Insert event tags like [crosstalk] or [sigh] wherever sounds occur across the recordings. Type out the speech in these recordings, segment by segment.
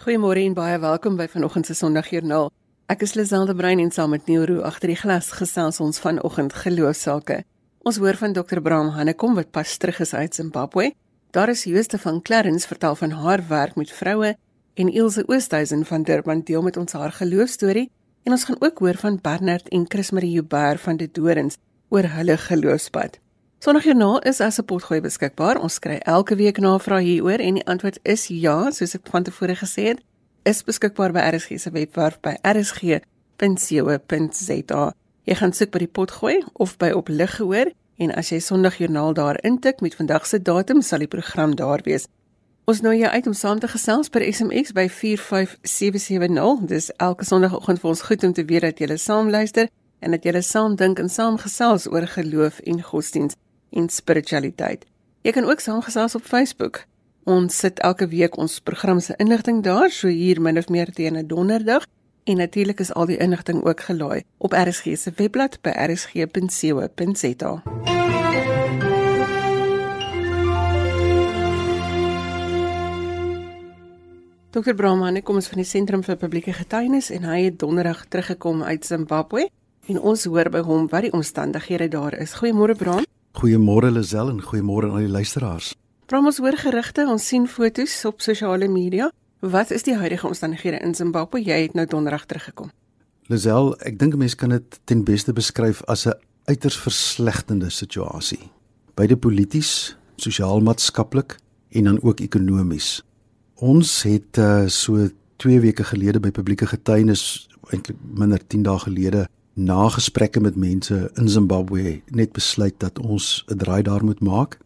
Goeiemôre en baie welkom by vanoggend se Sondagjoernaal. Ek is Liselde Brein en saam met Neuro agter die glas gesels ons vanoggend geloofsake. Ons hoor van Dr. Bram Hannekom wat pas terug is uit Zimbabwe. Daar is Jooste van Clarence vertel van haar werk met vroue en Ilse Oosthuizen van Durban deel met ons haar geloofstorie en ons gaan ook hoor van Bernard en Chris Marie Joubert van die Dorings oor hulle geloofspad. Sondagjoernaal is as 'n potgooi beskikbaar. Ons kry elke week navrae hieroor en die antwoord is ja, soos ek van tevore gesê het, is beskikbaar by RSG se webwerf by rsg.co.za. Jy gaan soek by die potgooi of by op lig gehoor en as jy Sondagjoernaal daar intik met vandag se datum, sal die program daar wees. Ons nooi jou uit om saam te gesels per SMS by 45770. Dis elke Sondagoggend vir ons goed om te weet dat jy saam luister en dat jy saam dink en saam gesels oor geloof en godsdienst en spiritualiteit. Jy kan ook saamgesels op Facebook. Ons sit elke week ons program se inligting daar, so hier min of meer teen 'n donderdag en natuurlik is al die inligting ook gelaai op RSG se webblad by rsg.co.za. Dr. Brahman, kom ons van die Sentrum vir Publieke Getuienis en hy het donderdag teruggekom uit Zimbabwe en ons hoor by hom wat die omstandighede daar is. Goeiemôre Brahman. Goeiemôre Lisel en goeiemôre aan al die luisteraars. Vrom ons hoor gerugte, ons sien foto's op sosiale media. Wat is die huidige omstandighede in Zimbabwe? Jy het nou donderdag teruggekom. Lisel, ek dink 'n mens kan dit ten beste beskryf as 'n uiters verslegtende situasie. Beide polities, sosiaal-maatskaplik en dan ook ekonomies. Ons het uh, so 2 weke gelede by publieke getuienis eintlik minder 10 dae gelede na gesprekke met mense in Zimbabwe net besluit dat ons 'n draai daar moet maak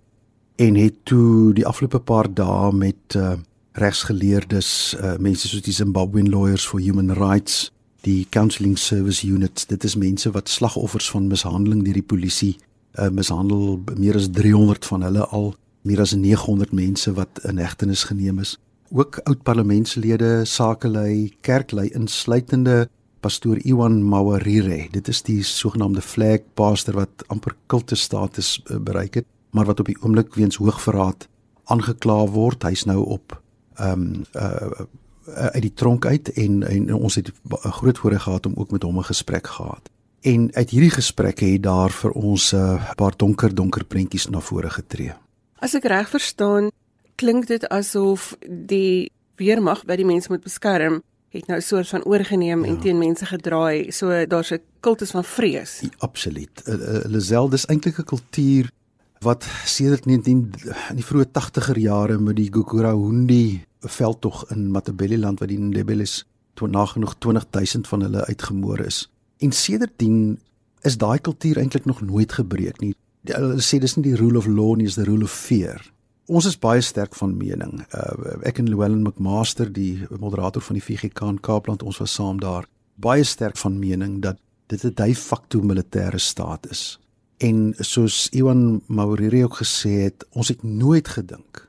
en het toe die afgelope paar dae met uh, regsgeleerdes, uh, mense soos die Zimbabwean Lawyers for Human Rights, die Counselling Service Units, dit is mense wat slagoffers van mishandeling deur die polisie uh, mishandel, meer as 300 van hulle al, meer as 900 mense wat in hegtenis geneem is. Ook oud parlementslede, sakelei, kerklei insluitende pastoor Iwan Mawarire. Dit is die sogenaamde flag pastor wat amper kulte status eh, bereik het, maar wat op die oomblik weens hoogverraad aangekla word. Hy's nou op ehm um, uh uit die tronk uit en en ons het 'n groot voorreg gehad om ook met hom 'n gesprek gehad. En uit hierdie gesprekke het daar vir ons 'n uh, paar donker donker prentjies na vore getree. As ek reg verstaan, klink dit asof die weermag wat die mense moet beskerm het nou 'n soort van oorgeneem ja. en teen mense gedraai. So daar's 'n kultus van vrees. Ja, absoluut. Uh, uh, Lisel, dis eintlik 'n kultuur wat sedert 19 in die vroeë 80er jare met die Gukura Hundi veldtog in Matabeleland wat die Ndebeles toe nagenoeg 20000 van hulle uitgemoor is. En sedertdien is daai kultuur eintlik nog nooit gebreek nie. Hulle sê dis nie die rule of law nie, dis the rule of fear. Ons is baie sterk van mening. Uh, ek en Llewellyn McMaster, die moderator van die VGK in Kaapland, ons was saam daar. Baie sterk van mening dat dit 'n de facto militêre staat is. En soos Iwan Mauriri ook gesê het, ons het nooit gedink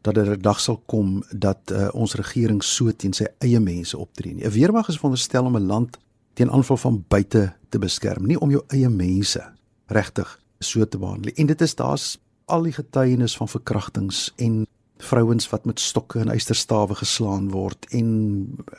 dat daar 'n dag sal kom dat uh, ons regering so teen sy eie mense optree nie. 'n Weermag is veronderstel om 'n land teen aanval van buite te beskerm, nie om jou eie mense regtig so te behandel. En dit is daar's al die getuienis van verkrachtings en vrouens wat met stokke en eysterstawe geslaan word en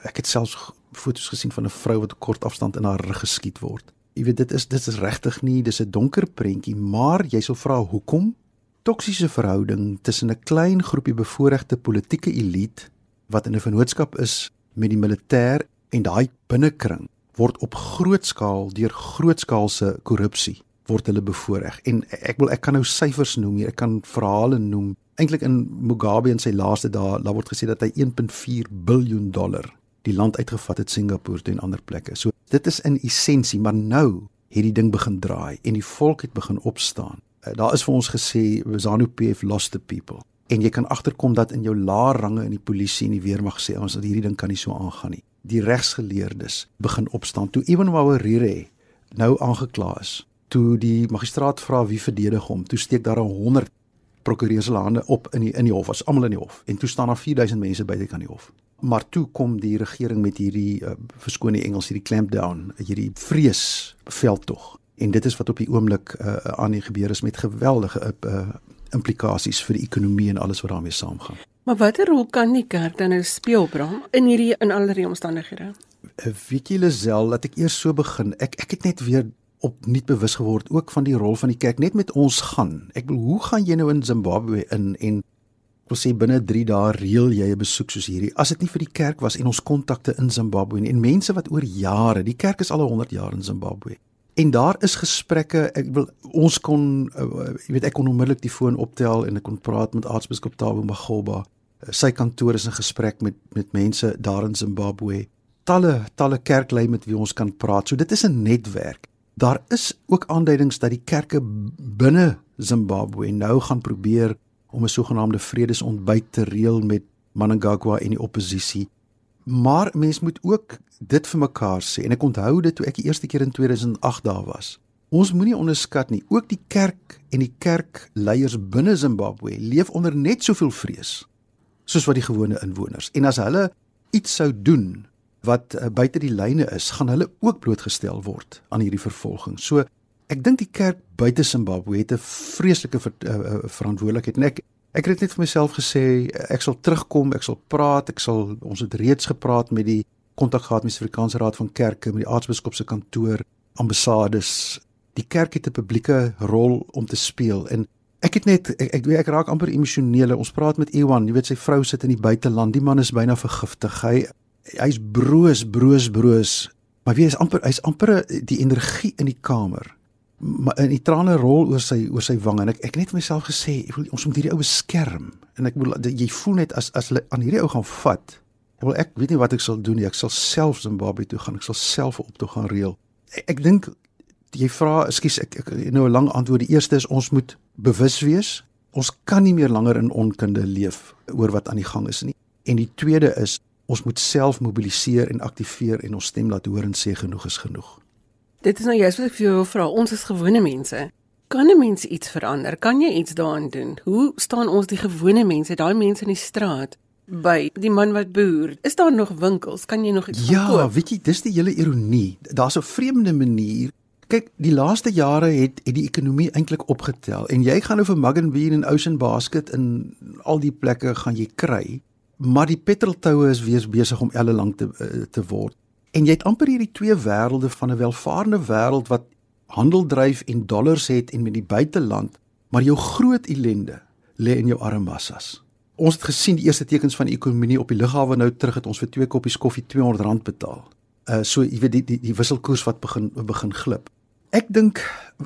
ek het selfs foto's gesien van 'n vrou wat kort afstand in haar rug geskiet word. Jy weet dit is dit is regtig nie dis 'n donker prentjie, maar jy sou vra hoekom? Toksiese verhouding tussen 'n klein groepie bevoordeelde politieke elite wat in 'n vennootskap is met die militêr en daai binnekring word op groot skaal deur grootskaalse korrupsie word hulle bevoordeel. En ek wil ek kan nou syfers noem hier, ek kan verhale noem. Eintlik in Mugabe in sy laaste dae, daar word gesê dat hy 1.4 miljard dollar die land uitgevat het Singapore toe en ander plekke. So dit is in essensie, maar nou het die ding begin draai en die volk het begin opstaan. Uh, daar is vir ons gesê Zanu PF lost the people. En jy kan agterkom dat in jou lae range in die polisie en die weermag sê ons dat hierdie ding kan nie so aangaan nie. Die regsgeleerdes begin opstaan toe Ewen Mawarire nou aangekla is toe die magistraat vra wie verdedig hom, toe steek daar 'n 100 prokureurs se hande op in die in die hof, as almal in die hof. En toe staan daar 4000 mense buite kan die hof. Maar toe kom die regering met hierdie uh, verskoon die Engels hierdie clampdown, hierdie vrees veldtog. En dit is wat op die oomblik uh, aan die gebeur is met geweldige uh, implikasies vir die ekonomie en alles wat daarmee saamgaan. Maar watter rol kan die kerk dan nou speel, Bram, in hierdie in allerlei omstandighede? Eh, weet jy Lisel, laat ek eers so begin. Ek ek het net weer opnuut bewus geword ook van die rol van die kerk net met ons gaan. Ek bedoel, hoe gaan jy nou in Zimbabwe in en wil sê binne 3 dae reël jy 'n besoek soos hierdie. As dit nie vir die kerk was en ons kontakte in Zimbabwe en, en mense wat oor jare, die kerk is al 100 jaar in Zimbabwe. En daar is gesprekke, ek wil ons kon uh, jy weet ek kon onmiddellik die foon optel en ek kon praat met aartsbiskop Tabo Magoba. Uh, sy kantoor is in gesprek met met mense daar in Zimbabwe. Talle talle kerklei met wie ons kan praat. So dit is 'n netwerk. Daar is ook aanduidings dat die kerke binne Zimbabwe nou gaan probeer om 'n sogenaamde vredesontbyt te reël met Mnangagwa en die oppositie. Maar mens moet ook dit vir mekaar sê en ek onthou dit toe ek die eerste keer in 2008 daar was. Ons moenie onderskat nie, ook die kerk en die kerkleiers binne Zimbabwe leef onder net soveel vrees soos wat die gewone inwoners. En as hulle iets sou doen wat uh, buite die lyne is, gaan hulle ook blootgestel word aan hierdie vervolging. So ek dink die kerk buite Zimbabwe het 'n vreeslike ver, uh, verantwoordelikheid en ek ek het net vir myself gesê ek sal terugkom, ek sal praat, ek sal ons het reeds gepraat met die kontak gehad met die Afrikaanse Raad van Kerke, met die aartsbiskop se kantoor, ambassades. Die kerk het 'n publieke rol om te speel en ek het net ek ek, ek raak amper emosioneel. Ons praat met Ewan, jy weet sy vrou sit in die buiteland. Die man is byna vergiftig. Hy hy's broos, broos, broos. Maar wie is amper hy's amper die energie in die kamer. Maar in die trane rol oor sy oor sy wange. En ek ek net vir myself gesê ek wil ons moet hierdie ou beskerm. En ek wil jy voel net as as hulle aan hierdie ou gaan vat ek wil ek weet nie wat ek sal doen nie. Ek sal self Zimbabwe toe gaan. Ek sal self op toe gaan reël. Ek, ek dink jy vra ekskuus ek, ek nou 'n lang antwoord. Die eerste is ons moet bewus wees. Ons kan nie meer langer in onkunde leef oor wat aan die gang is nie. En die tweede is ons moet self mobiliseer en aktiveer en ons stem laat hoor en sê genoeg is genoeg Dit is nou juist wat ek vir jou vra. Ons is gewone mense. Kan 'n mens iets verander? Kan jy iets daaraan doen? Hoe staan ons die gewone mense, daai mense in die straat by die man wat boer? Is daar nog winkels? Kan jy nog iets ja, koop? Ja, weet jy, dis die hele ironie. Daar's 'n vreemde manier. Kyk, die laaste jare het het die ekonomie eintlik opgetel en jy gaan nou vir Muggen Bean en Ocean Basket in al die plekke gaan jy kry, maar die petroltoue is weer besig om elle lank te eh, te word. En jy het amper hierdie twee wêrelde van 'n welvarende wêreld wat handel dryf en dollars het en met die buiteland, maar jou groot ellende lê in jou arme massas. Ons het gesien die eerste tekens van die ekonomie op die lughawe nou terug het ons vir twee koppies koffie R200 betaal. Uh so jy weet die die die wisselkoers wat begin begin glip. Ek dink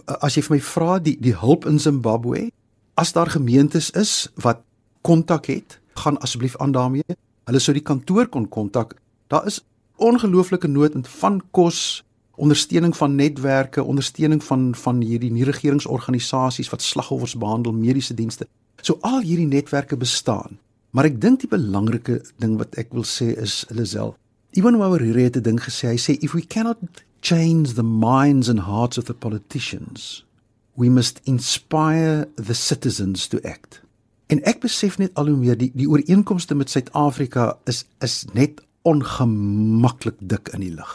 as jy vir my vra die die hulp in Zimbabwe, as daar gemeentes is wat kontak het, gaan asseblief aan daarmee. Hulle sou die kantoor kon kontak. Daar is ongelooflike nood van kos, ondersteuning van netwerke, ondersteuning van van hierdie nie regeringsorganisasies wat slagoffers behandel, mediese dienste. So al hierdie netwerke bestaan. Maar ek dink die belangrike ding wat ek wil sê is Lisel. Even Wauer het 'n ding gesê. Hy sê if we cannot change the minds and hearts of the politicians, we must inspire the citizens to act. En ek besef net al hoe meer die die ooreenkomste met Suid-Afrika is is net ongemaklik dik in die lug.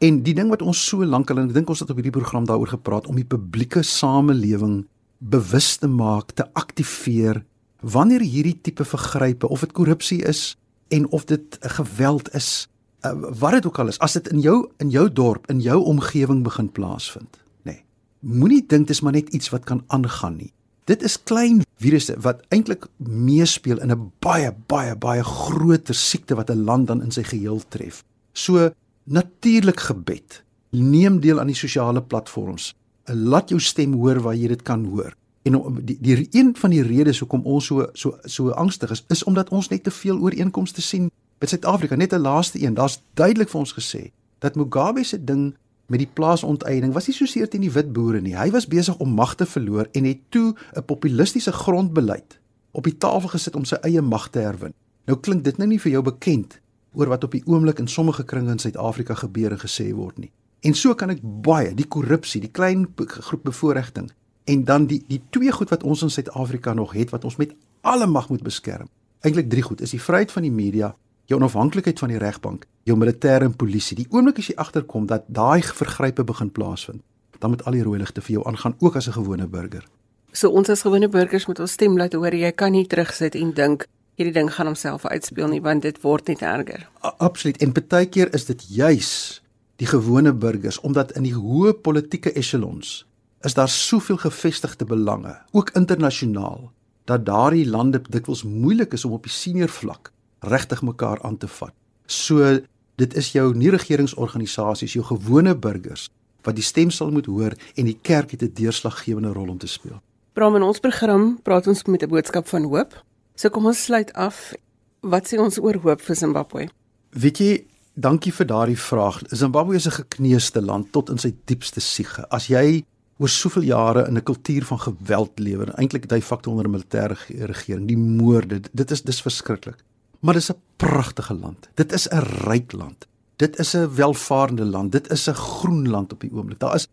En die ding wat ons so lank al en ek dink ons het op hierdie program daaroor gepraat om die publieke samelewing bewus te maak, te aktiveer wanneer hierdie tipe vergrype of dit korrupsie is en of dit geweld is, uh, wat dit ook al is, as dit in jou in jou dorp, in jou omgewing begin plaasvind, nê. Nee, Moenie dink dit is maar net iets wat kan aangaan nie. Dit is klein virusse wat eintlik meespeel in 'n baie baie baie groter siekte wat 'n land dan in sy geheel tref. So natuurlik gebed. Neem deel aan die sosiale platforms. Laat jou stem hoor waar jy dit kan hoor. En die die een van die redes hoekom ons so so so angstig is, is omdat ons net te veel ooreenkomste sien met Suid-Afrika. Net 'n laaste een, daar's duidelik vir ons gesê dat Mugabe se ding met die plaasonteeneming was nie so seer teen die wit boere nie. Hy was besig om mag te verloor en het toe 'n populistiese grondbeleid op die tafel gesit om sy eie mag te herwin. Nou klink dit nou nie vir jou bekend oor wat op die oomblik in sommige kringe in Suid-Afrika gebeur en gesê word nie. En so kan ek baie die korrupsie, die klein groep bevoordiging en dan die die twee goed wat ons in Suid-Afrika nog het wat ons met alle mag moet beskerm. Eintlik drie goed is die vryheid van die media, jou onafhanklikheid van die regbank, jou militêre en polisie. Die oomblik as jy agterkom dat daai vergrype begin plaasvind, dan moet al die rooi ligte vir jou aangaan ook as 'n gewone burger. So ons as gewone burgers moet ons stem laat hoor. Jy kan nie terugsit en dink hierdie ding gaan homself uitspeel nie want dit word net erger. A Absoluut. En baie keer is dit juis die gewone burgers omdat in die hoë politieke echelons is daar soveel gevestigde belange, ook internasionaal, dat daardie lande dikwels moeilik is om op die senior vlak regtig mekaar aan te vat. So dit is jou nie regeringsorganisasies, jou gewone burgers wat die stem sal moet hoor en die kerk het 'n deurslaggewende rol om te speel. Bram in ons program praat ons met 'n boodskap van hoop. So kom ons sluit af. Wat sê ons oor hoop vir Zimbabwe? Weet jy, dankie vir daardie vraag. Zimbabwe is 'n gekneusde land tot in sy diepste siege. As jy oor soveel jare in 'n kultuur van geweld lewe, eintlik hy fakte onder 'n militêre regering, die moorde, dit is dis verskriklik. Maar dis 'n pragtige land. Dit is 'n ryk land. Dit is 'n welvarende land. Dit is 'n groen land op die oomblik. Daar is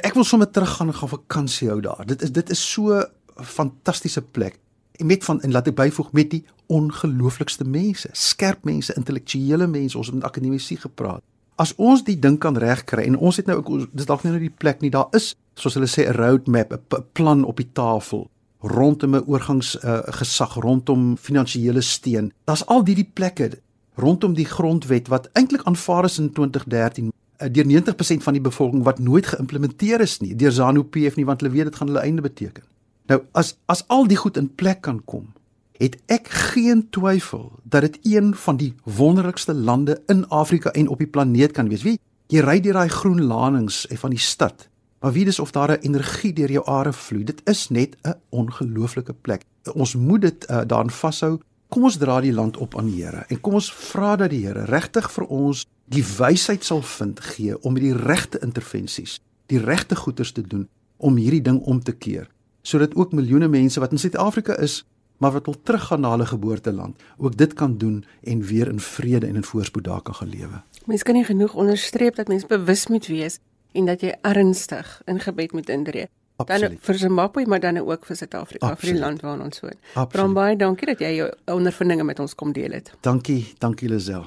ek wil sommer teruggaan en gaan vakansie hou daar. Dit is dit is so 'n fantastiese plek. En met van en laat ek byvoeg met die ongelooflikste mense, skerp mense, intellektuele mense, ons het met akademici gepraat. As ons die ding kan regkry en ons het nou ook dis dalk nie nou die plek nie, daar is soos hulle sê 'n roadmap, 'n plan op die tafel rondom 'n oorgangs uh, gesag rondom finansiële steun. Daar's al hierdie plekke rondom die grondwet wat eintlik aanvaar is in 2013 uh, deur 90% van die bevolking wat nooit geïmplementeer is nie deur ZANU-PF nie want hulle weet dit gaan hulle einde beteken. Nou as as al die goed in plek kan kom, het ek geen twyfel dat dit een van die wonderlikste lande in Afrika en op die planeet kan wees. Wie jy ry deur daai groen lanings van die stad Maar wie dis of daar 'n energie deur jou are vloei. Dit is net 'n ongelooflike plek. Ons moet dit uh, daarin vashou. Kom ons dra die land op aan die Here en kom ons vra dat die Here regtig vir ons die wysheid sal vind gee om die regte intervensies, die regte goeders te doen om hierdie ding om te keer, sodat ook miljoene mense wat in Suid-Afrika is, maar wat wil teruggaan na hulle geboorteland, ook dit kan doen en weer in vrede en in voorspoed daar kan gaan lewe. Mense kan nie genoeg onderstreep dat mense bewus moet wees en dat jy ernstig in gebed moet indree. Dan vir Zimbabwe maar dan ook vir Suid-Afrika, vir die land waarin ons woon. Bram baie dankie dat jy jou ondervindinge met ons kom deel het. Dankie, dankie Lisel.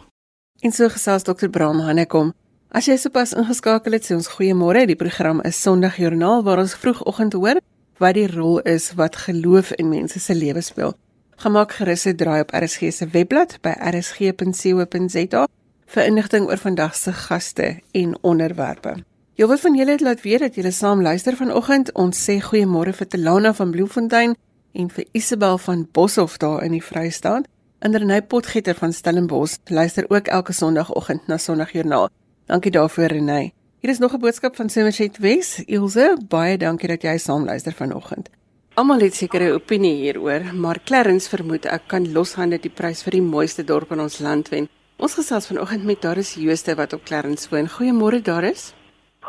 En so gesels Dr. Bram Hannekom. As jy sopas ingeskakel het, sê ons goeiemôre. Die program is Sondagjoernaal waar ons vroegoggend hoor wat die rol is wat geloof in mense se lewe speel. Gemaak gerus 'n draai op RSG se webblad by rsg.co.za vir inligting oor vandag se gaste en onderwerpe. Jy wat van julle het laat weet dat julle saam luister vanoggend. Ons sê goeiemôre vir Telana van Bloemfontein en vir Isabel van Boshoff daar in die Vrystaat. Inderny Potgieter van Stellenbosch luister ook elke Sondagoggend na Sondagjoernaal. Dankie daarvoor Renay. Hier is nog 'n boodskap van Somerset Wes. Ilse, baie dankie dat jy saam luister vanoggend. Almal het sekere opinie hieroor, maar Clarence vermoed ek kan loshande die prys vir die mooiste dorp in ons land wen. Ons gesels vanoggend met Daris Jooste wat op Clarence woon. Goeiemôre Daris.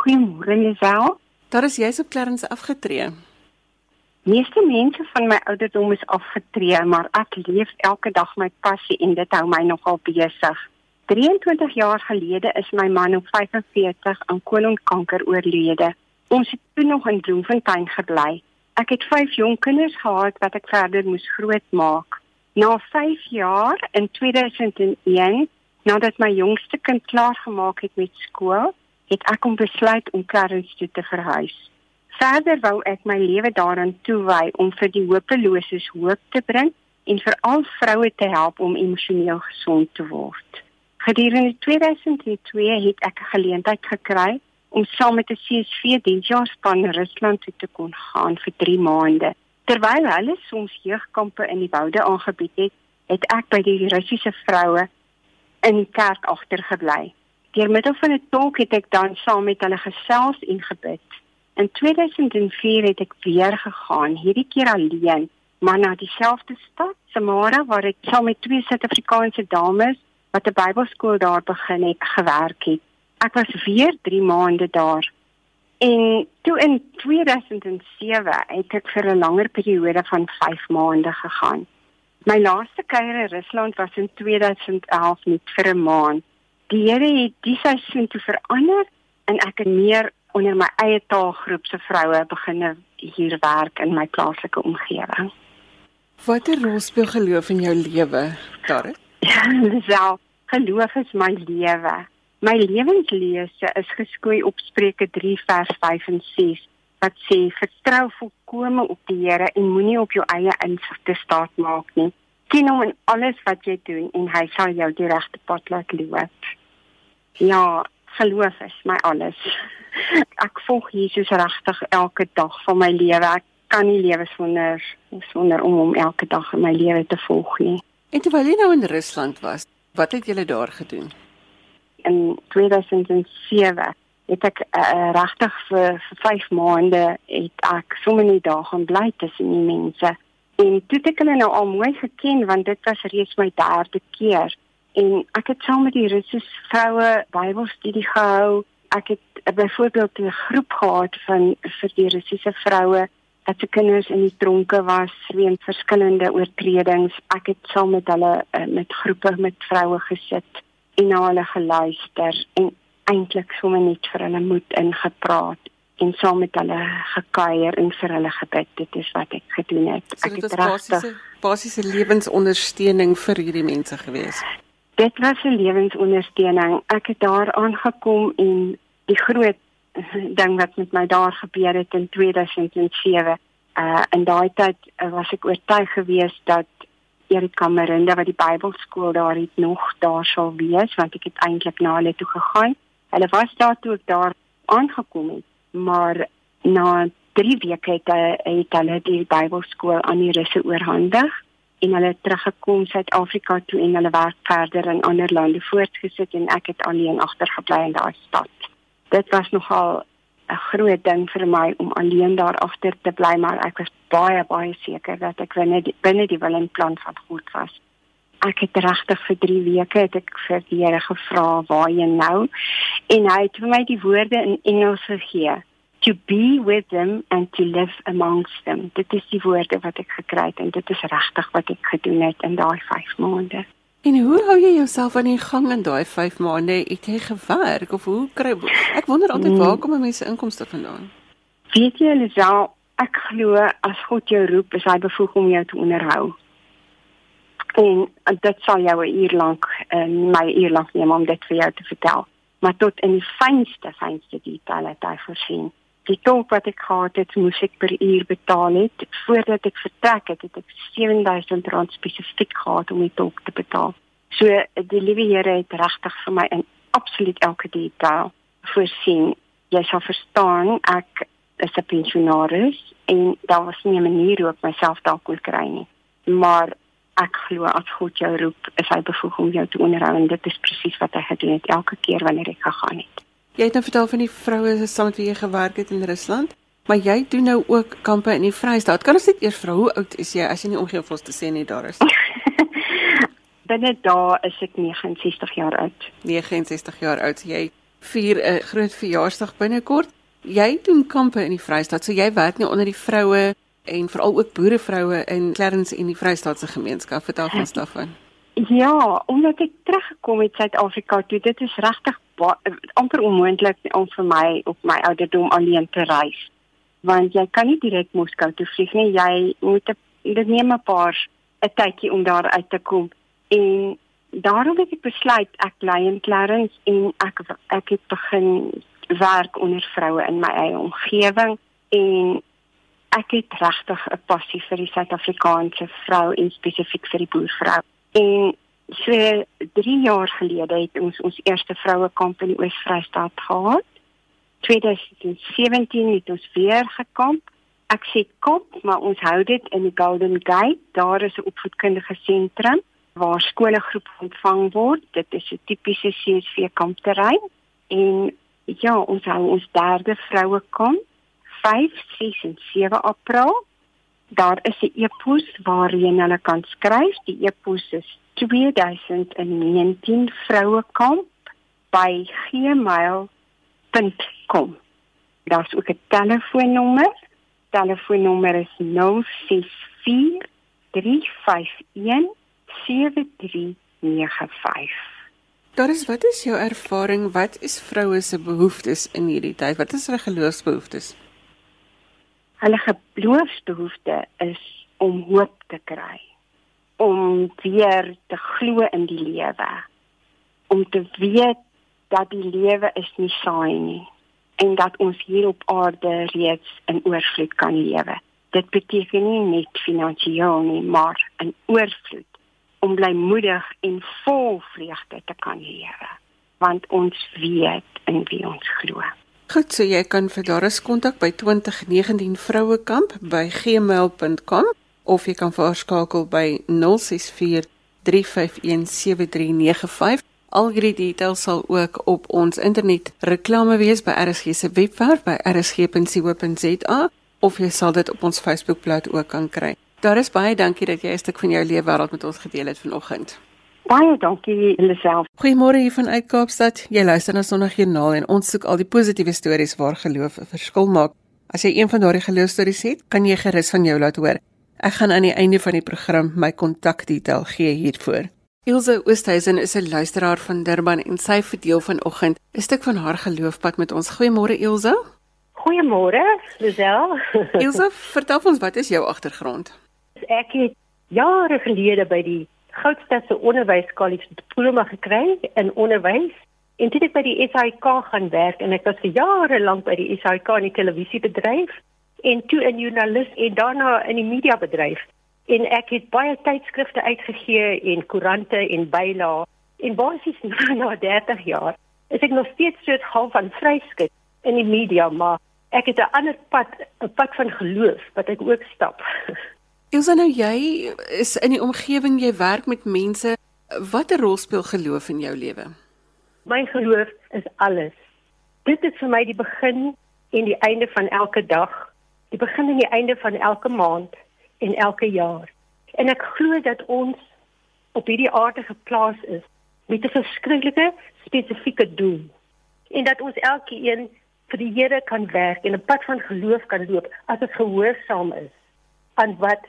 Goeiemôre Lisel. Daar is jy's op Clarence afgetree. Meeste mense van my ouderdom is afgetree, maar ek leef elke dag my passie en dit hou my nogal besig. 23 jaar gelede is my man op 45 aan kolonkanker oorlede. Ons het toe nog in Bloemfontein gebly. Ek het 5 jong kinders gehad wat ek verder moes grootmaak. Na 5 jaar in 2001, nadat my jongste kind klaar gemaak het met skool, het ek om besluit om Clarence toe te verhuis. Verder wou ek my lewe daaraan toewy om vir die hopeloses hoop te bring en vir al vroue te help om emosioneel gesond te word. Gedurende 2002 het ek 'n geleentheid gekry om saam met 'n CSV diensjaarspan Rusland toe te kon gaan vir 3 maande. Terwyl hulle soms jeugkampe in die woude aangebied het, het ek by die Russiese vroue in die kerk agtergebly. Deur middel van 'n tolk het ek dan saam met hulle gesels en gebid. In 2004 het ek weer gegaan, hierdie keer alleen, maar na dieselfde stad, Samara, waar ek saam met twee Suid-Afrikaanse dames wat 'n Bybelskool daar begin het, gewerk het. Ek was weer 3 maande daar. En toe in 2007 het ek vir 'n langer periode van 5 maande gegaan. My laaste kuier in Rusland was in 2011 net vir 'n maand die Here het die seisoen toe verander en ek het meer onder my eie taalgroep se vroue begine hier werk in my plaaslike omgewing. Watter rol speel geloof in jou lewe, Tarit? Ja, [laughs] self geloof is my lewe. My lewenslese is geskoei op Spreuke 3 vers 5 en 6 wat sê vertrou volkome op die Here en moenie op jou eie insig te staat maak nie. Ken hom in alles wat jy doen en hy sal jou die regte pad laat loop. Ja, geloof is my alles. [laughs] Ek volg Jesus regtig elke dag van my lewe. Ek kan nie lewe sonder sonder om hom elke dag in my lewe te volg nie. En terwyl jy nou in Rusland was, wat het jy daar gedoen? In 2007 het ek uh, regtig vir, vir 5 maande het ek sommer net daar gaan bly tussen die mense. En toe het ek hulle nou al mooi geken want dit was reeds my derde keer. En ek het saam met die Russiese vroue Bybelstudie gehou. Ek het byvoorbeeld 'n groep gehad van vir die Russiese vroue dat se kinders in die tronke was weens verskillende oortredings. Ek het saam met hulle uh, met groepe met vroue gesit en na hulle geluister en eintlik sommer net vir hulle moed ingepraat en saam met hulle gekuier en vir hulle gebid. Dit is wat ek gedoen het. So ek het basiese basiese lewensondersteuning vir hierdie mense gewees. Dit was 'n lewensondersteuning. Ek het daar aangekom en die groot [laughs] ding wat met my daar gebeur het in 2007. Uh in daai tyd uh, was ek oortuig geweest dat Erik Kamerinde wat die Bybelskool daar het nog daar sal wees want ek het eintlik na hulle toe gegaan. Hulle was daar toe ek daar aangekom het, maar na 3 weke het, het hulle die Bybelskool aan die Russe oorhandig en hulle het teruggekom Suid-Afrika toe en hulle werk verder in ander lande voortgesit en ek het alleen agtergebly in daai stad. Dit was nogal 'n groot ding vir my om alleen daar agter te bly, maar ek was baie baie seker dat ek binne die, binne die wil en plan van God was ek het regtig vir 3 weke het ek vir die Here gevra waar jy nou? En hy het vir my die woorde in Engels gegee. To be with them and to live amongst them. Dit is die woorde wat ek gekry het en dit is regtig wat ek gedoen het in daai 5 maande. En hoe hou jy jouself aan die gang in daai 5 maande? Het jy gewerk of hoe kry ek wonder altyd waar kom mense inkomste vandaan? Weet jy, Lisel, ek glo as God jou roep, is hy bevoeg om jou te onderhou en dit sal jou 'n uur lank en my uur lank neem om dit vir jou te vertel. Maar tot in die fynste fynste detail het hy voorsien. Die tolk wat ek gehad het moes ek per uur betaal het. Voordat ek vertrek het het ek 7000 rand spesifiek gehad om die tolk te betaal. So die liewe Here het regtig vir my in absoluut elke detail voorsien. Jy sal verstaan ek is 'n pensionaris en daar was nie 'n manier hoe ek myself dalk kon kry nie. Maar ek glo as God jou roep, is hy bevoeg om jou te onderhou en dit is presies wat hy gedoen het elke keer wanneer ek gegaan het. Jy het nou vertel van die vroue saam met wie jy gewerk het in Rusland, maar jy doen nou ook kampe in die Vrystaat. Kan ons net eers vra hoe oud is jy as jy nie omgee of ons te sê nie daar is? [laughs] Binne daar is ek 69 jaar oud. 69 jaar oud. Jy vier 'n groot verjaarsdag binnekort. Jy doen kampe in die Vrystaat, so jy werk nie onder die vroue en veral ook boerevroue in Clarence en die Vrystaatse gemeenskap. Vertel ons daarvan. Ja, omdat ek teruggekom het Suid-Afrika toe, dit is regtig amper onmoontlik om vir my op my ouderdom alleen te reis. Want jy kan nie direk Moskou toe vlieg nie. Jy moet dit neem 'n paar 'n tydjie om daar uit te kom. En daarom het ek besluit ek bly in Clarence en ek ek het begin werk onder vroue in my eie omgewing en ek het regtig 'n passie vir die Suid-Afrikaanse vrou en spesifiek vir die boervrou. En so 3 jaar gelede het ons ons eerste vroue kamp in die Oos-Vrystaat gehad. 2017 het ons weer gekamp. Ek sê kamp, maar ons hou dit in die Golden Gate. Daar is 'n opvoedkundige sentrum waar skole groep ontvang word. Dit is 'n tipiese CSV kampterrein en ja, ons hou ons derde vroue kamp 5, 6 en 7 April. Daar is 'n e-pos waarheen hulle kan skryf. Die e-pos is 2019 vrouekamp by gmail.com. Daar's ook 'n telefoonnommer. Telefoonnommer is 064 351 7395. Daar is wat is jou ervaring? Wat is vroue se behoeftes in hierdie tyd? Wat is hulle geloofsbehoeftes? Hulle geloofsbehoefte is om hoop te kry, om weer te glo in die lewe, om te weet dat die lewe is nie saai nie. en dat ons hier op aarde reeds in oorvloed kan lewe. Dit beteken nie net finansiëel nie, maar in oorvloed om blymoedig en vol vreugde te kan lewe, want ons weet in wie ons glo. Goed, so jy kan vir Doris kontak by 2019 Vrouekamp by gmail.com of jy kan vir haar skakel by 064 351 7395. Al hierdie details sal ook op ons internet reklame wees by RSG se webwerf by rsg.co.za of jy sal dit op ons Facebookblad ook kan kry. Daar is baie dankie dat jy 'n stuk van jou lewe wêreld met ons gedeel het vanoggend. Baie dankie Elisabeth. Goeiemôre hier van uit Kaapstad. Jy luister na Sondagjoernaal en ons soek al die positiewe stories waar geloof 'n verskil maak. As jy een van daardie geloofstories het, kan jy gerus van jou laat hoor. Ek gaan aan die einde van die program my kontakdetail gee hiervoor. Ilse Oosthuizen is 'n luisteraar van Durban en sy verdeel vanoggend 'n stuk van haar geloofpad met ons. Goeiemôre Ilse. Goeiemôre, Lisel. Ilse, vertel ons wat is jou agtergrond? Ek het jare gelede by die Goudstadse Onderwyskollege diploma gekry in onderwys en toe ek by die SAIK gaan werk en ek was vir jare lank by die SAIK in die televisiebedryf en toe in joernalis en daarna in die mediabedryf. En ek het baie tydskrifte uitgegee en koerante en bylae en basies [laughs] na, na 30 jaar is ek nog steeds so half van vryskut in die media maar ek het 'n ander pad 'n pad van geloof wat ek ook stap [laughs] Is nou jy is in die omgewing jy werk met mense watter rol speel geloof in jou lewe My geloof is alles Dit is vir my die begin en die einde van elke dag die begin en die einde van elke maand en elke jaar. En ek glo dat ons op hierdie aarde geplaas is met 'n verskriklike spesifieke doel. En dat ons elkeen vir die Here kan werk en 'n pad van geloof kan loop as ons gehoorsaam is aan wat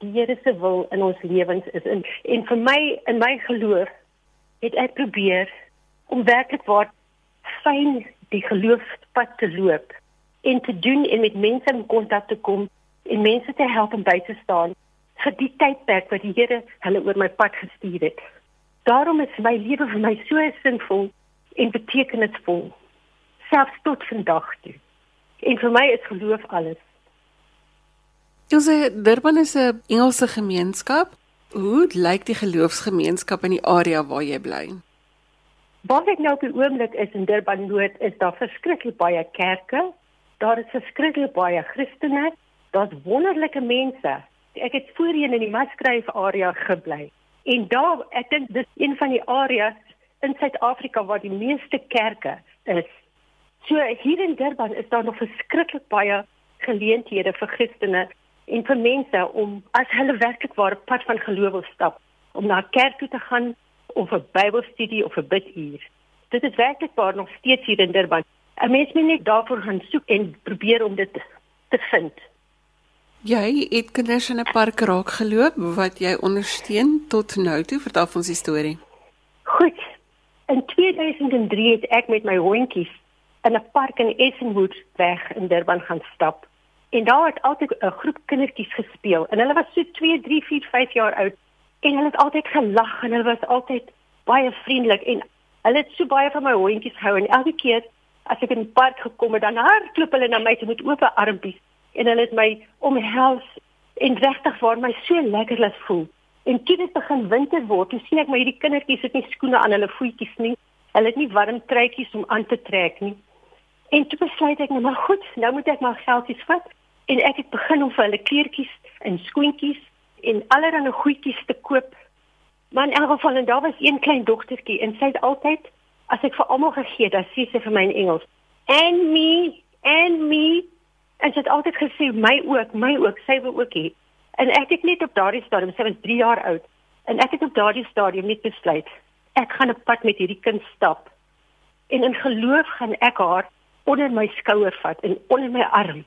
die Here se wil in ons lewens is. En, en vir my in my geloof het ek probeer om werklik waar fyn die geloofspad te loop en te doen en met mense in kontak te kom en mense te help om by te staan vir die tydperk wat die Here hulle oor my pad gestuur het. Daarom is my lewe vir my so sinvol en betekenisvol selfs tot vandag toe. En vir my is geloof alles. Jy sê Durban is 'n Engelse gemeenskap. Hoe lyk die geloofsgemeenskap in die area waar jy bly? Waar ek nou op die oomblik is in Durban Noord, is daar verskriklik baie kerke. Daar is verskriklik baie Christene daar's wonderlike mense. Ek het voorheen in die Maskryf area gebly. En daar, ek dink dis een van die areas in Suid-Afrika waar die meeste kerke is. So hier in Durban is daar nog verskriklik baie geleenthede vir Christene en vir mense om as hulle werklik waar pad van geloof wil stap, om na kerk toe te gaan of 'n Bybelstudie of 'n biduur. Dit is werklik waar nog steeds hier in Durban. 'n Mens moet net daarvoor gaan soek en probeer om dit te vind. Jy het kinders in 'n park raak geloop wat jy ondersteun tot nou toe. Vertel ons die storie. Goed. In 2003 het ek met my hondjies in 'n park in Essenwood weg in Durban gaan stap. En daar het altyd 'n groep kindertjies gespeel en hulle was so 2, 3, 4, 5 jaar oud en hulle het altyd gelag en hulle was altyd baie vriendelik en hulle het so baie van my hondjies gehou en elke keer as ek in die park gekom het dan hardloop hulle na my toe met oop armpies en hulle het my omhels en regtig waar my so lekker laat voel. En toe dit begin winter word, toe sien ek maar hierdie kindertjies het nie skoene aan hulle voetjies nie. Hulle het nie warm truitjies om aan te trek nie. En toe besluit ek nou maar goed, nou moet ek maar geldjies vat en ek het begin om vir hulle kleertjies en skoentjies en allerlei goedjies te koop. Maar in elk geval en daar was een klein dogtertjie en sy het altyd as ek vir almal gegee, dan sê sy vir my in Engels, "And me, and me." En sy het altyd gesê my ook, my ook, sy wil ook hê. En ek het net op daardie stadium, sy was 3 jaar oud, en ek het op daardie stadium net besluit, ek gaan 'n pad met hierdie kind stap. En in geloof gaan ek haar onder my skouer vat en onder my arm.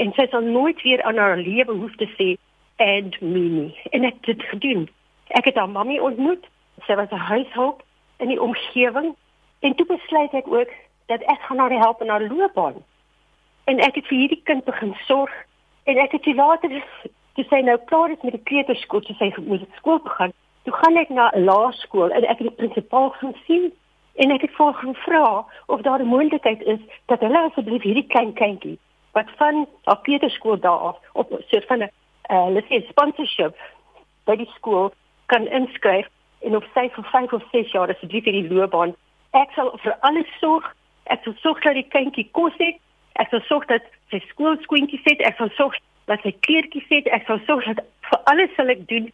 En sy sal nooit weer aan haar lewe hoef te sê and me nie. En ek het dit gedoen. Ek het haar mammy ontmoet. Sy was 'n huishulp in die omgewing en toe besluit ek ook dat ek gaan haar help in haar loopbaan en ek het vir hierdie kind begin sorg en ek het later toe sy nou klaar is met die kleuterskool toe sy moet skool begin toe gaan ek na laerskool en ek het die prinsipaal gaan sien En ek het vir hom gevra of daar 'n moontlikheid is dat hulle asseblief hierdie klein kindjie wat van haar Peterskool daar op 'n soort van 'n uh, let's say sponsorship by die skool kan inskryf en of sy vir 5 of 6 jaar asseblief hierdie loopbaan. Ek sal vir alles sorg. Ek sal sorg dat die kindjie kos het. Ek sal sorg dat sy skoolskoentjies het. Ek sal sorg dat sy kleertjies het. Ek sal sorg dat vir alles sal ek doen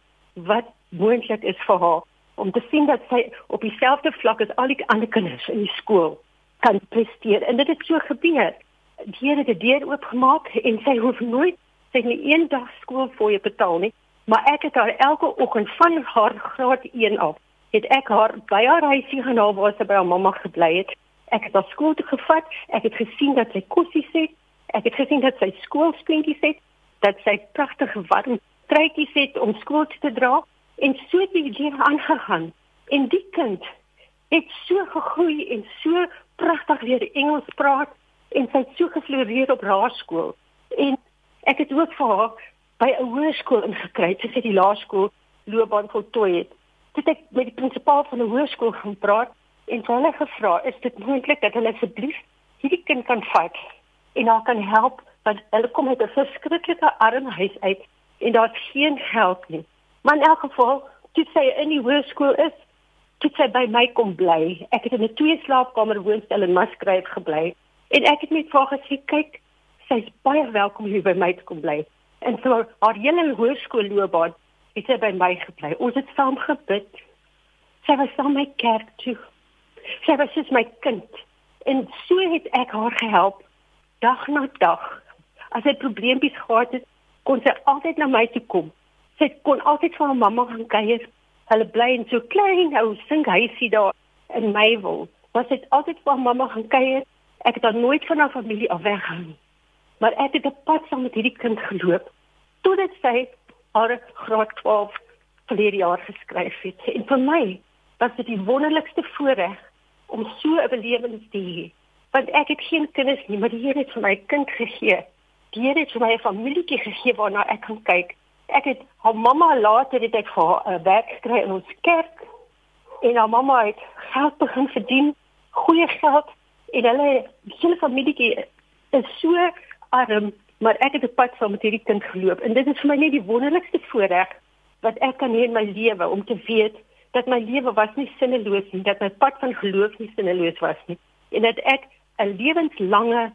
wat moontlik is vir haar. Om te sien dat sy op dieselfde vlak as al die ander kinders in die skool kan presteer. En dit het so gebeur die Here het die deur oopgemaak en sy hoef nooit sy nie een dag skool vir jou betaal nie, maar ek het haar elke oggend van haar graad 1 af het ek haar by haar huisie genaal waar sy by haar mamma gebly het. Ek het haar skool toe gevat. Ek het gesien dat sy kossies het. Ek het gesien dat sy skoolsplintjies het, dat sy pragtige warm truitjies het om skool toe te dra en so het die lewe aangegaan. En die kind het so gegroei en so pragtig leer Engels praat en sy het so gefloreer op laerskool. En ek het ook vir haar by 'n hoërskool ingekry sy het die laerskool loopbaan voltooi het. Dit ek met die prinsipaal van 'n hoërskool gaan praat en vir hulle gevra is dit moontlik dat hulle asseblief hierdie kind kan vat en haar kan help? Want hulle kom uit 'n verskriklike arm huis uit en daar's geen geld nie. Maar in elk geval dit sê in die hoërskool is dit sê by my kom bly. Ek het in 'n twee slaapkamer woonstel in Maskryf gebly En ek het net vir haar gesê, kyk, sy's baie welkom hier by my te kom bly. En so haar hele hoërskoolloopbaan het sy by my gebly. Ons het saam gebid. Sy was saam my kerk toe. Sy was soos my kind. En so het ek haar gehelp dag na dag. As sy probleempies gehad het, kon sy altyd na my toe kom. Sy kon altyd vir haar mamma gaan kuier. Hulle bly in so klein ou singhuisie daar in Meywil. Was dit altyd vir haar mamma gaan kuier? Ek het dan nooit van haar familie af weggaan nie. Maar ek het 'n pad saam met hierdie kind geloop totdat sy haar graad 12 verlede jaar geskryf het. En vir my was dit die wonderlikste voorreg om so 'n belewenis te hê. Want ek het geen kinders nie, maar die Here het vir my 'n kind gegee. Die Here het vir my 'n familietjie gegee waarna ek kan kyk. Ek het haar mamma later het ek vir haar 'n werk gekry in ons kerk en haar mamma het geld begin verdien, goeie geld en hulle hele familie is so arm maar ek het 'n pad saam met hierdie kind geloop. En dit is vir my net die wonderlikste voorreg wat ek kan hê in my lewe om te weet dat my lewe was nie sinneloos nie dat my pad van geloof nie sinneloos was nie. En dat ek 'n lewenslange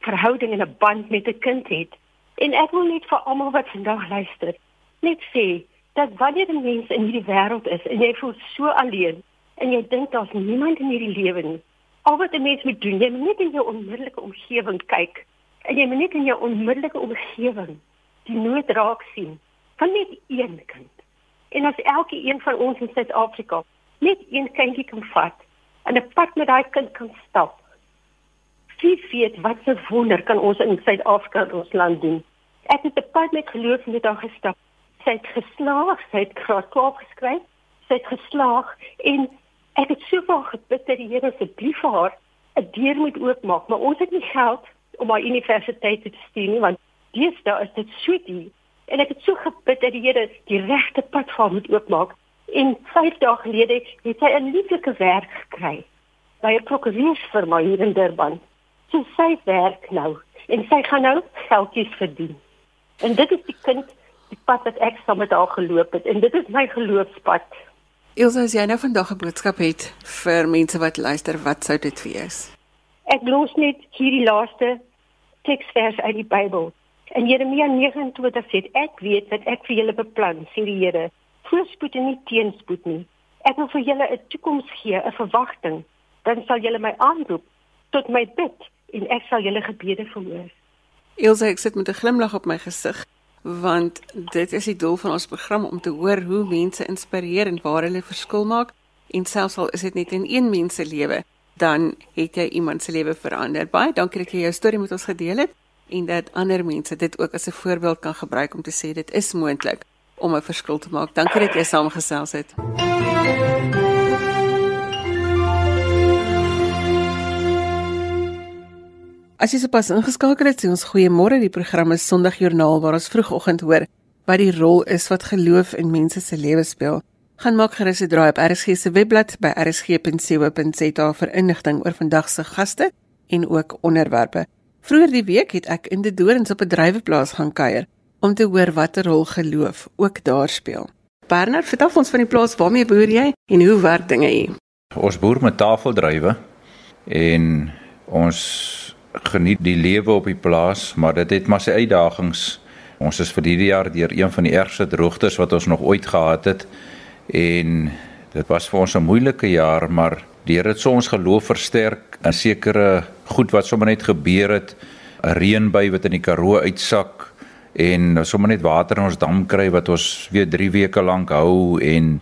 verhouding en 'n band met 'n kind het. En ek wil net vir almal wat vandag luister net sê dat wanneer 'n mens in hierdie wêreld is en jy voel so alleen en jy dink daar's niemand in hierdie lewe nie al wat 'n mens moet doen, jy moet net in jou onmiddellike omgewing kyk. En jy moet net in jou onmiddellike omgewing die nood raak sien van net een kind. En as elke een van ons in Suid-Afrika net een kindjie kan vat en 'n pad met daai kind kan stap. Wie weet wat 'n wonder kan ons in Suid-Afrika in ons land doen. Ek het 'n pad met geloof met haar gestap. Sy het geslaag, sy het graad 12 geskryf. Sy het geslaag en Ek het soveel gebid dat die Here asseblief vir haar 'n deur moet oopmaak, maar ons het nie geld om haar universiteit te stuur nie, want dis daar is dit so duur. En ek het so gebid dat die Here die regte pad vir haar moet oopmaak. En 5 dae gelede het sy 'n lieflike werk gekry by 'n prokureursfirma hier in Durban. So sy werk nou en sy gaan nou geldjies verdien. En dit is die kind die pad wat ek saam met haar geloop het en dit is my geloofspad. Ilse, as jy nou vandag 'n boodskap het vir mense wat luister, wat sou dit wees? Ek los net hierdie laaste teksvers uit die Bybel. In Jeremia 29 sê ek weet dat ek vir julle beplan, sê die Here, voorspoed en nie teenspoed nie. Ek wil vir julle 'n toekoms gee, 'n verwagting. Dan sal julle my aanroep tot my bid en ek sal julle gebede verhoor. Ilse, ek sit met 'n glimlag op my gesig want dit is die doel van ons program om te hoor hoe mense inspireer en waar hulle verskil maak en selfs al is dit net in een mens se lewe dan het jy iemand se lewe verander. Baie dankie dat jy jou storie met ons gedeel het en dat ander mense dit ook as 'n voorbeeld kan gebruik om te sê dit is moontlik om 'n verskil te maak. Dankie dat jy saamgesels het. As jy sopas ingeskakel het, sê ons goeiemôre. Die program is Sondagjoernaal waar ons vroegoggend hoor wat die rol is wat geloof in mense se lewens speel. Gaan maak gerus 'n draai op RSG se webblad by rsg.co.za vir inligting oor vandag se gaste en ook onderwerpe. Vroeger die week het ek in die Dorings op 'n dryweplaas gaan kuier om te hoor watter rol geloof ook daar speel. Bernard, vertel ons van die plaas waarmee boer jy en hoe werk dinge hier? Ons boer met tafeldrywe en ons geniet die lewe op die plaas, maar dit het maar sy uitdagings. Ons is vir hierdie jaar deur een van die ergste droogtes wat ons nog ooit gehad het en dit was vir ons 'n moeilike jaar, maar deur dit so ons geloof versterk in sekere goed wat sommer net gebeur het, 'n reënbuy wat in die Karoo uitsak en sommer net water in ons dam kry wat ons weer 3 weke lank hou en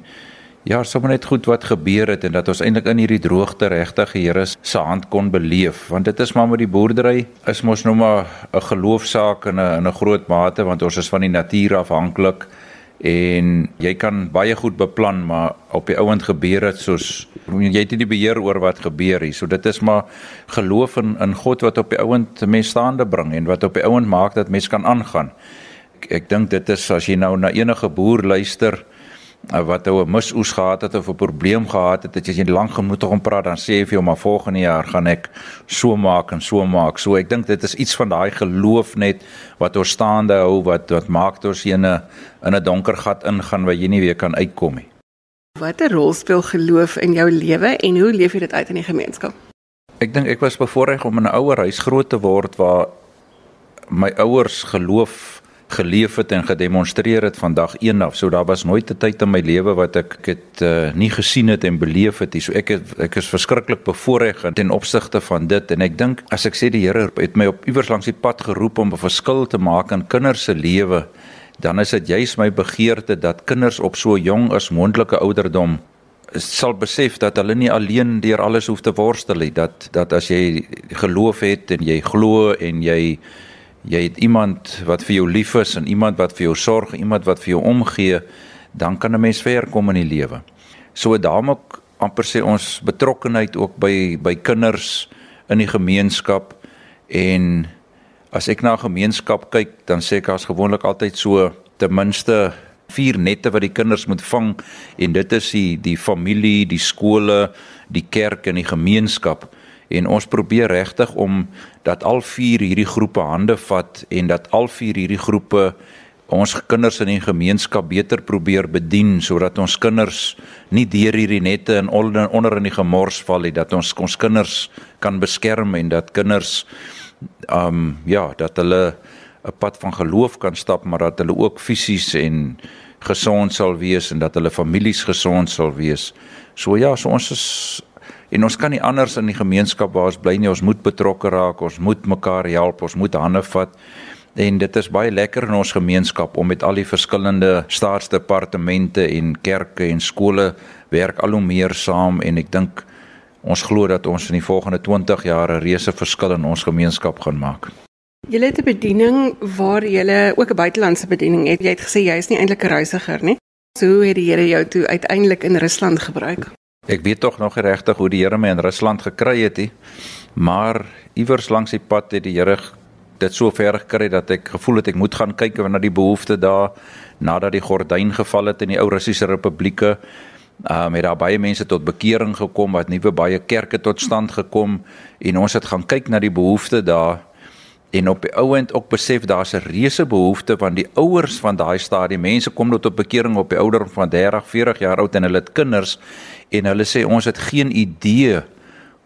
ja, sommer net goed wat gebeur het en dat ons eintlik in hierdie droogte regtig die Here se hand kon beleef. Want dit is maar met die boerdery is mos nou maar 'n geloofsaak in 'n in 'n groot mate want ons is van die natuur afhanklik en jy kan baie goed beplan maar op die ouend gebeur dit soos jy het nie die beheer oor wat gebeur hier so dit is maar geloof in in God wat op die ouend mense staande bring en wat op die ouend maak dat mense kan aangaan. Ek, ek dink dit is as jy nou na enige boer luister wat ou 'n misoes gehad het of 'n probleem gehad het, dat jy lank genoeg om praat dan sê jy vir jou maar volgende jaar gaan ek so maak en so maak. So ek dink dit is iets van daai geloof net wat ons staande hou wat wat maak ons in 'n in 'n donker gat ingaan waar jy nie weer kan uitkom nie. Watter rol speel geloof in jou lewe en hoe leef jy dit uit in die gemeenskap? Ek dink ek was bevoorreg om in 'n ouer huis groot te word waar my ouers geloof geleef het en gedemonstreer het vandag een af. So daar was nooit 'n tyd in my lewe wat ek dit uh, nie gesien het en beleef het nie. So ek het, ek is verskriklik bevoorreg ten opsigte van dit en ek dink as ek sê die Here het my op iewers langs die pad geroep om 'n verskil te maak in kinders se lewe, dan is dit juis my begeerte dat kinders op so jong as moontlike ouderdom sal besef dat hulle nie alleen deur alles hoef te worstel nie dat dat as jy geloof het en jy glo en jy jy het iemand wat vir jou lief is en iemand wat vir jou sorg, iemand wat vir jou omgee, dan kan 'n mens ver kom in die lewe. So daarom ook amper sê ons betrokkenheid ook by by kinders in die gemeenskap. En as ek na 'n gemeenskap kyk, dan sê ek as gewoonlik altyd so ten minste vier nette wat die kinders moet vang. En dit is die die familie, die skole, die kerk en die gemeenskap en ons probeer regtig om dat al vier hierdie groepe hande vat en dat al vier hierdie groepe ons kinders in die gemeenskap beter probeer bedien sodat ons kinders nie deur hierdie nette en onder, onder in die gemors val nie dat ons ons kinders kan beskerm en dat kinders um ja dat hulle 'n pad van geloof kan stap maar dat hulle ook fisies en gesond sal wees en dat hulle families gesond sal wees. So ja, so ons is en ons kan nie anders in die gemeenskap waar ons bly nie. Ons moet betrokke raak, ons moet mekaar help, ons moet hande vat. En dit is baie lekker in ons gemeenskap om met al die verskillende staatsdepartemente en kerke en skole werk al hoe meer saam en ek dink ons glo dat ons in die volgende 20 jaar 'n reuse verskil in ons gemeenskap gaan maak. Jy het 'n bediening waar jy ook 'n buitelandse bediening het. Jy het gesê jy is nie eintlik 'n reisiger nie. So hoe het die Here jou toe uiteindelik in Rusland gebruik? Ek weet tog nog regtig hoe die Here my in Rusland gekry het, he. maar iewers langs die pad het die Here dit so ver gekry dat ek gevoel het ek moet gaan kyk na die behoeftes daar nadat die gordyn geval het in die ou Russiese republieke. Ehm um, het daar baie mense tot bekering gekom, wat nuwe baie kerke tot stand gekom en ons het gaan kyk na die behoeftes daar en op die ouend ook besef daar's 'n reuse behoefte van die ouers van daai stadie. Mense kom tot bekering op die ouderdom van 30, 40 jaar oud en hulle het kinders en hulle sê ons het geen idee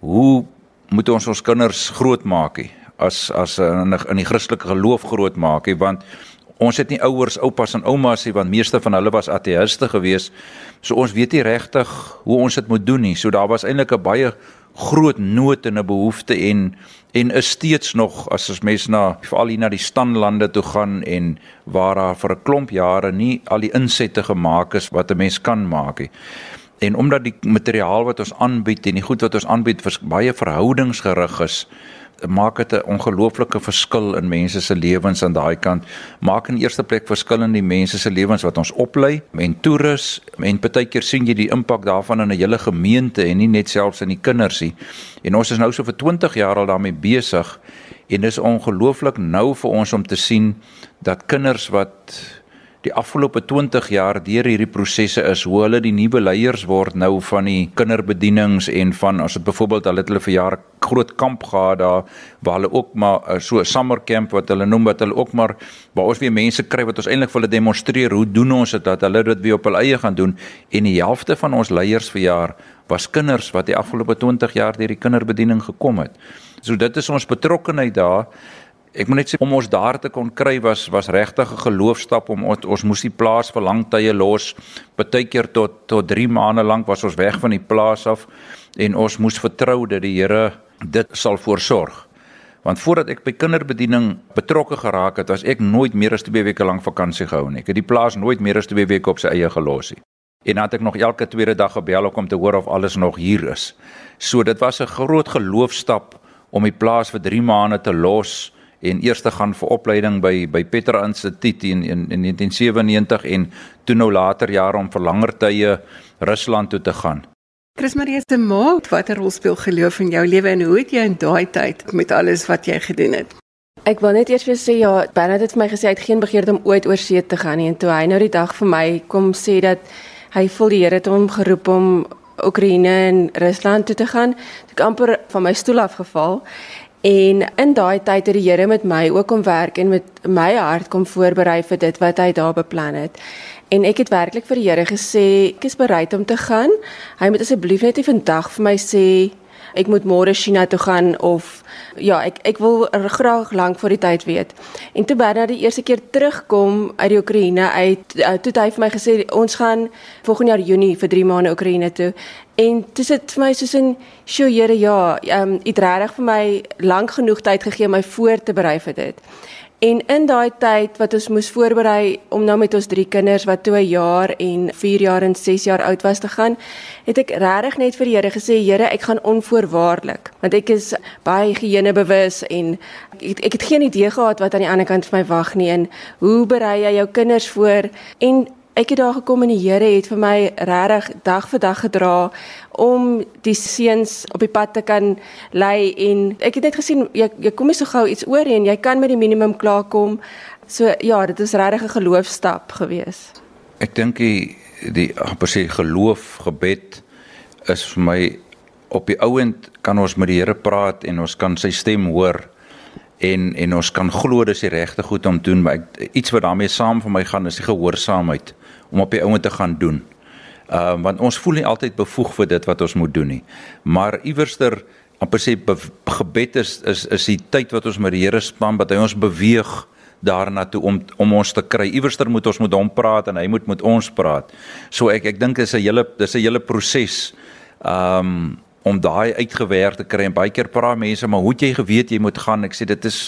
hoe moet ons ons kinders grootmaak nie as as in in die Christelike geloof grootmaak nie want ons het nie ouers, oupas en oumas nie want meeste van hulle was ateïste geweest. So ons weet nie regtig hoe ons dit moet doen nie. So daar was eintlik 'n baie groot nood en 'n behoefte en en is steeds nog as ons mense na veral hier na die standlande toe gaan en waar daar vir 'n klomp jare nie al die insette gemaak is wat 'n mens kan maak nie. En omdat die materiaal wat ons aanbied en die goed wat ons aanbied baie verhoudingsgerig is, maak dit 'n ongelooflike verskil in mense se lewens aan daai kant. Maak in eerste plek verskil in die mense se lewens wat ons oplei en toerus en baie keer sien jy die impak daarvan in 'n hele gemeente en nie net selfs in die kinders nie. En ons is nou so vir 20 jaar al daarmee besig en dis ongelooflik nou vir ons om te sien dat kinders wat die afgelope 20 jaar deur hierdie prosesse is hoe hulle die nuwe leiers word nou van die kinderbedienings en van as dit byvoorbeeld hulle het hulle vir jare groot kamp gehad daar waar hulle ook maar eh, so 'n summer camp wat hulle noem wat hulle ook maar waar ons weer mense kry wat ons eintlik vir hulle demonstreer hoe doen ons dit dat hulle dit weer op hul eie gaan doen en die helfte van ons leiers vir jaar was kinders wat die afgelope 20 jaar deur die kinderbediening gekom het. So dit is ons betrokkeheid daar ek moet net sê om ons daar te kon kry was was regtig 'n geloofstap om ons, ons moes die plaas vir lang tye los. Partykeer tot tot 3 maande lank was ons weg van die plaas af en ons moes vertrou dat die Here dit sal voorsorg. Want voordat ek by kinderbediening betrokke geraak het, was ek nooit meer as 2 weke lank vakansie gehou nie. Ek het die plaas nooit meer as 2 weke op sy eie gelos nie. En dan het ek nog elke tweede dag gebel om te hoor of alles nog hier is. So dit was 'n groot geloofstap om die plaas vir 3 maande te los en eers te gaan vir opleiding by by Petra Instituut in, in in 1997 en toe nou later jare om vir langer tye Rusland toe te gaan. Chris Marie se ma, watter rol speel geloof in jou lewe en hoe het jy in daai tyd met alles wat jy gedoen het? Ek wil net eers vir sê ja, Bernard het vir my gesê hy het geen begeerte om ooit oor see te gaan nie en toe hy nou die dag vir my kom sê dat hy voel die Here het hom geroep om Oekraïne en Rusland toe te gaan, het ek amper van my stoel afgeval En in daai tyd het die Here met my ook om werk en met my hart kom voorberei vir dit wat hy daar beplan het. En ek het werklik vir die Here gesê ek is bereid om te gaan. Hy moet asseblief net nie vandag vir my sê ek moet môre China toe gaan of ja, ek ek wil graag lank voor die tyd weet. En toe Bernard die eerste keer terugkom uit die Oekraïne uit, uh, toe het hy vir my gesê ons gaan volgende jaar Junie vir 3 maande Oekraïne toe. En dit sit vir my soos 'n sjoe Here ja, ehm um, het regtig vir my lank genoeg tyd gegee om my voor te berei vir dit. En in daai tyd wat ons moes voorberei om nou met ons drie kinders wat 2 jaar en 4 jaar en 6 jaar oud was te gaan, het ek regtig net vir die Here gesê, Here, ek gaan onvoorwaardelik, want ek is baie higiëne bewus en ek, ek het geen idee gehad wat aan die ander kant vir my wag nie en hoe berei jy jou kinders voor? En ek het daar gekom en die Here het vir my regtig dag vir dag gedra om die seuns op die pad te kan lei en ek het net gesien jy jy kom nie so gou iets oor en jy kan met die minimum klaarkom. So ja, dit is regtig 'n geloofstap gewees. Ek dink die die amper sê geloof gebed is vir my op die ouend kan ons met die Here praat en ons kan sy stem hoor en en ons kan glo dis die regte goed om doen maar ek, iets wat daarmee saam vir my gaan is die gehoorsaamheid om op die ouend te gaan doen. Ehm uh, want ons voel nie altyd bevoeg vir dit wat ons moet doen nie. Maar iewerster amper sê gebed is is is die tyd wat ons met die Here span wat hy ons beweeg daarna toe om om ons te kry. Iewerster moet ons met hom praat en hy moet met ons praat. So ek ek dink dis 'n hele dis 'n hele proses. Ehm um, om daai uitgewerk te kry. En baie keer praat mense maar hoe het jy geweet jy moet gaan? Ek sê dit is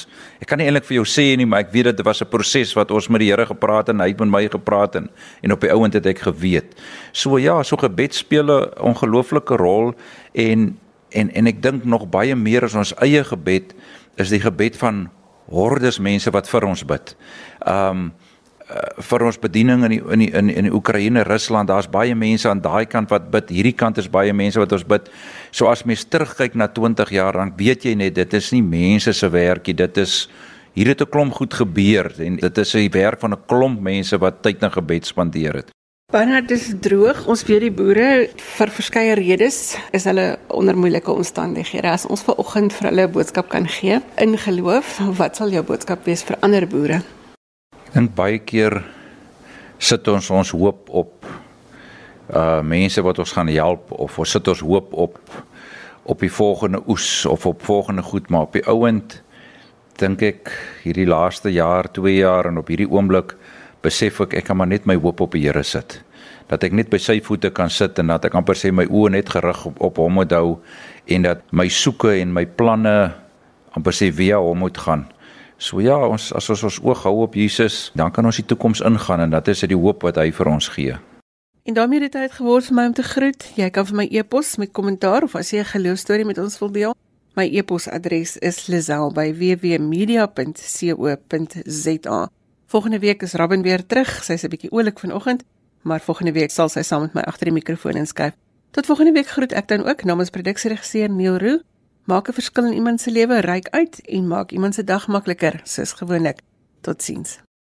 ek kan nie eintlik vir jou sê nie maar ek weet dit was 'n proses wat ons met die Here gepraat en hy het met my gepraat en en op die ouend het ek geweet. So ja so gebed speel 'n ongelooflike rol en en en ek dink nog baie meer as ons eie gebed is die gebed van hordes mense wat vir ons bid. Um uh, vir ons bediening in die in die in, in die Oekraïne, Rusland, daar's baie mense aan daai kant wat bid. Hierdie kant is baie mense wat ons bid. So as mens terugkyk na 20 jaar, dan weet jy net dit is nie mense se werkie, dit is hier het 'n klomp goed gebeur en dit is 'n werk van 'n klomp mense wat tyd in gebed spandeer het. Wanneer dit is droog, ons weet die boere vir verskeie redes is hulle onder moeilike omstandighede. As ons ver oggend vir hulle 'n boodskap kan gee in geloof, wat sal jou boodskap wees vir ander boere? Dink baie keer sit ons ons hoop op uh mense wat ons gaan help of ons sit ons hoop op op die volgende oes of op volgende goed maar op die ouend dink ek hierdie laaste jaar, 2 jaar en op hierdie oomblik besef ek ek kan maar net my hoop op die Here sit. Dat ek net by sy voete kan sit en dat ek amper sê my oë net gerig op, op hom moet hou en dat my soeke en my planne amper sê via hom moet gaan. So ja, ons as ons ons oog hou op Jesus, dan kan ons die toekoms ingaan en dit is die hoop wat hy vir ons gee. En daarmee het dit geword vir my om te groet. Jy kan vir my e-pos met kommentaar of as jy 'n geloostorie met ons wil deel. My e-posadres is lazel@wwmedia.co.za. Volgende week is Robin weer terug. Sy's 'n bietjie oulik vanoggend, maar volgende week sal sy saam met my agter die mikrofoon inskuif. Tot volgende week groet ek dan ook namens produksieregisseur Neil Roo. Maak 'n verskil in iemand se lewe, reik uit en maak iemand se dag makliker, soos gewoonlik. Totsiens.